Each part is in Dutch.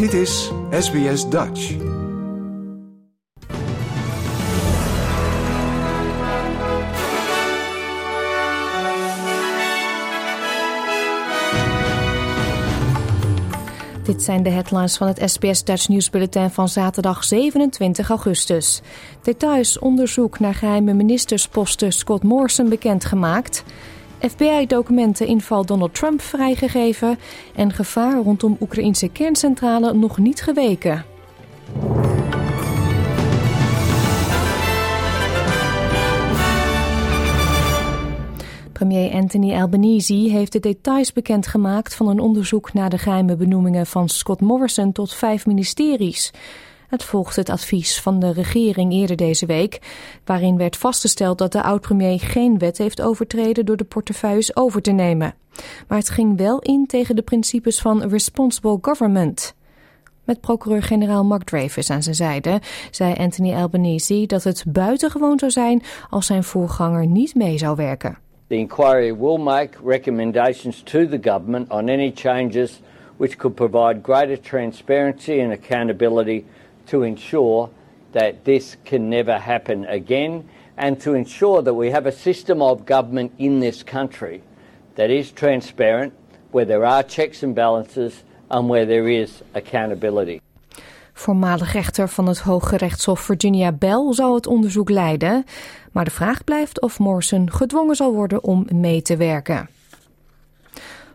Dit is SBS Dutch. Dit zijn de headlines van het SBS Dutch Nieuwsbulletin van zaterdag 27 augustus. Details onderzoek naar geheime ministersposten Scott Morrison bekendgemaakt. FBI-documenten inval Donald Trump vrijgegeven. En gevaar rondom Oekraïnse kerncentrale nog niet geweken. Premier Anthony Albanese heeft de details bekendgemaakt van een onderzoek naar de geheime benoemingen van Scott Morrison tot vijf ministeries. Het volgt het advies van de regering eerder deze week, waarin werd vastgesteld dat de oud-premier geen wet heeft overtreden door de portefeuilles over te nemen. Maar het ging wel in tegen de principes van responsible government. Met procureur-generaal Mark Dreyfus aan zijn zijde zei Anthony Albanese dat het buitengewoon zou zijn als zijn voorganger niet mee zou werken. The inquiry will make recommendations to the government on any changes which could provide greater transparency and accountability to ensure that this can never happen again and to ensure that we have a system of government in this country that is transparent, where there are checks and balances and where there is accountability. Voormalig rechter van het Hoge Rechtshof Virginia Bell zou het onderzoek leiden. Maar de vraag blijft of Morrison gedwongen zal worden om mee te werken.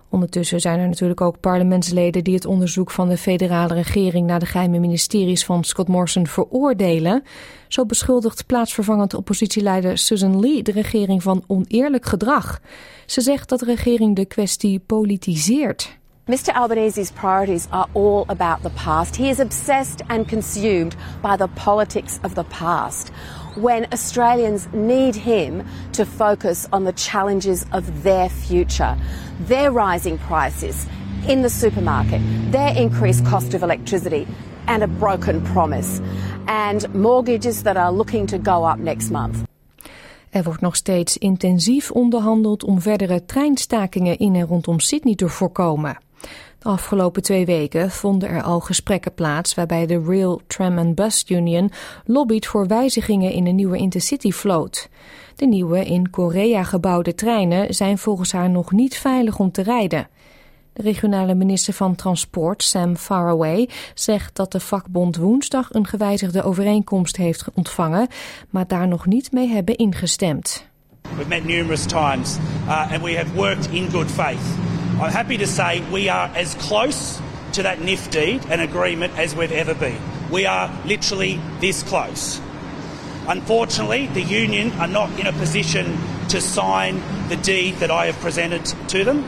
Ondertussen zijn er natuurlijk ook parlementsleden die het onderzoek van de federale regering naar de geheime ministeries van Scott Morrison veroordelen. Zo beschuldigt plaatsvervangend oppositieleider Susan Lee de regering van oneerlijk gedrag. Ze zegt dat de regering de kwestie politiseert. Mr. Albanese's priorities are all about the past. He is obsessed and consumed by the politics of the past. When Australians need him to focus on the challenges of their future, their rising prices in the supermarket, their increased cost of electricity, and a broken promise, and mortgages that are looking to go up next month. Er wordt nog steeds intensief onderhandeld om verdere treinstakingen in en rondom Sydney te voorkomen. De afgelopen twee weken vonden er al gesprekken plaats waarbij de Rail, Tram and Bus Union lobbyt voor wijzigingen in een nieuwe intercity-vloot. De nieuwe in Korea gebouwde treinen zijn volgens haar nog niet veilig om te rijden. De regionale minister van Transport, Sam Faraway, zegt dat de vakbond woensdag een gewijzigde overeenkomst heeft ontvangen, maar daar nog niet mee hebben ingestemd. We've met numerous times uh, and we have worked in good faith. I'm happy to say we are as close to that NIF deed and agreement as we've ever been. We are literally this close. Unfortunately, the union are not in a position to sign the deed that I have presented to them.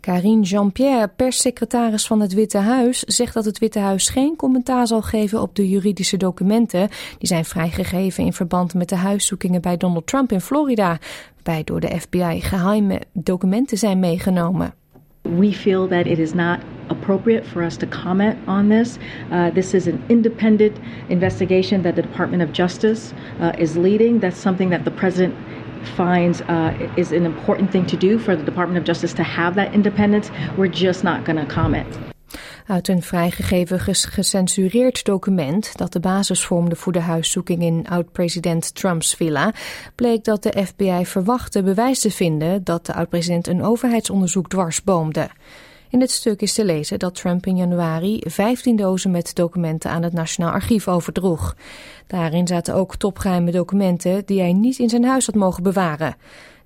Karine Jean-Pierre, perssecretaris van het Witte Huis, zegt dat het Witte Huis geen commentaar zal geven op de juridische documenten die zijn vrijgegeven in verband met de huiszoekingen bij Donald Trump in Florida, door de FBI geheime documenten zijn meegenomen. We feel that it is not appropriate for us to comment on this. Uh, this is an independent investigation that the Department of Justice uh, is leading. That's something that the president finds uh, is an important thing to do for the Department of Justice to have that independence. We're just not going to comment. Uit een vrijgegeven gecensureerd document dat de basis vormde voor de huiszoeking in oud-president Trumps villa, bleek dat de FBI verwachtte bewijs te vinden dat de oud-president een overheidsonderzoek dwarsboomde. In het stuk is te lezen dat Trump in januari 15 dozen met documenten aan het Nationaal Archief overdroeg. Daarin zaten ook topgeheime documenten die hij niet in zijn huis had mogen bewaren.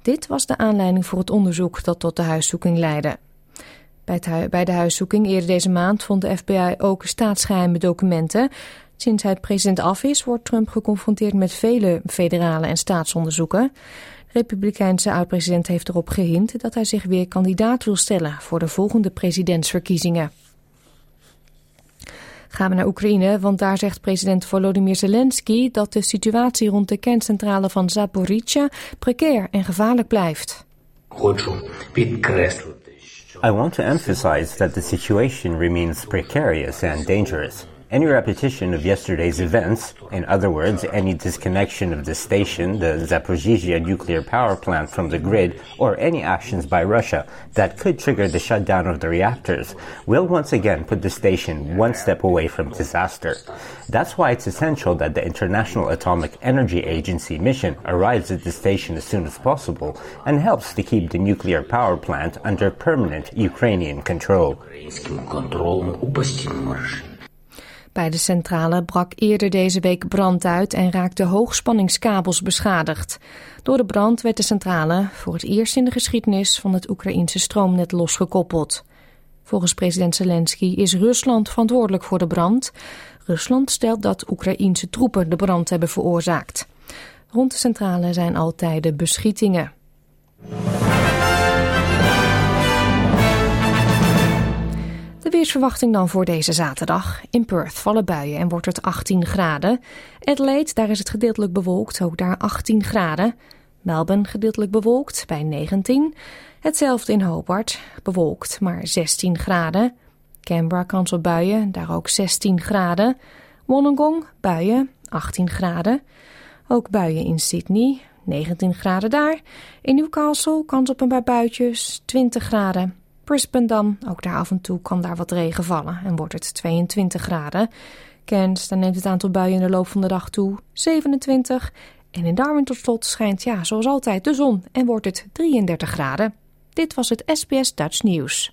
Dit was de aanleiding voor het onderzoek dat tot de huiszoeking leidde. Bij, de huiszoeking eerder deze maand vond de FBI ook staatsgeheime documenten. Sinds hij president af is, wordt Trump geconfronteerd met vele federale en staatsonderzoeken. De Republikeinse oud-president heeft erop gehind dat hij zich weer kandidaat wil stellen voor de volgende presidentsverkiezingen. Gaan we naar Oekraïne, want daar zegt president Volodymyr Zelensky dat de situatie rond de kerncentrale van Zaporizhia precair en gevaarlijk blijft. I want to emphasize that the situation remains precarious and dangerous. Any repetition of yesterday's events, in other words, any disconnection of the station, the Zaporizhia nuclear power plant from the grid, or any actions by Russia that could trigger the shutdown of the reactors, will once again put the station one step away from disaster. That's why it's essential that the International Atomic Energy Agency mission arrives at the station as soon as possible and helps to keep the nuclear power plant under permanent Ukrainian control. Bij de centrale brak eerder deze week brand uit en raakten hoogspanningskabels beschadigd. Door de brand werd de centrale voor het eerst in de geschiedenis van het Oekraïense stroomnet losgekoppeld. Volgens president Zelensky is Rusland verantwoordelijk voor de brand. Rusland stelt dat Oekraïense troepen de brand hebben veroorzaakt. Rond de centrale zijn altijd beschietingen. Weersverwachting dan voor deze zaterdag. In Perth vallen buien en wordt het 18 graden. Adelaide, daar is het gedeeltelijk bewolkt, ook daar 18 graden. Melbourne gedeeltelijk bewolkt bij 19. Hetzelfde in Hobart, bewolkt maar 16 graden. Canberra kans op buien, daar ook 16 graden. Wollongong, buien, 18 graden. Ook buien in Sydney, 19 graden daar. In Newcastle kans op een paar buitjes, 20 graden. Brisbane dan, ook daar af en toe kan daar wat regen vallen en wordt het 22 graden. Cairns, dan neemt het aantal buien in de loop van de dag toe, 27. En in Darwin tot slot schijnt, ja, zoals altijd, de zon en wordt het 33 graden. Dit was het SBS Dutch Nieuws.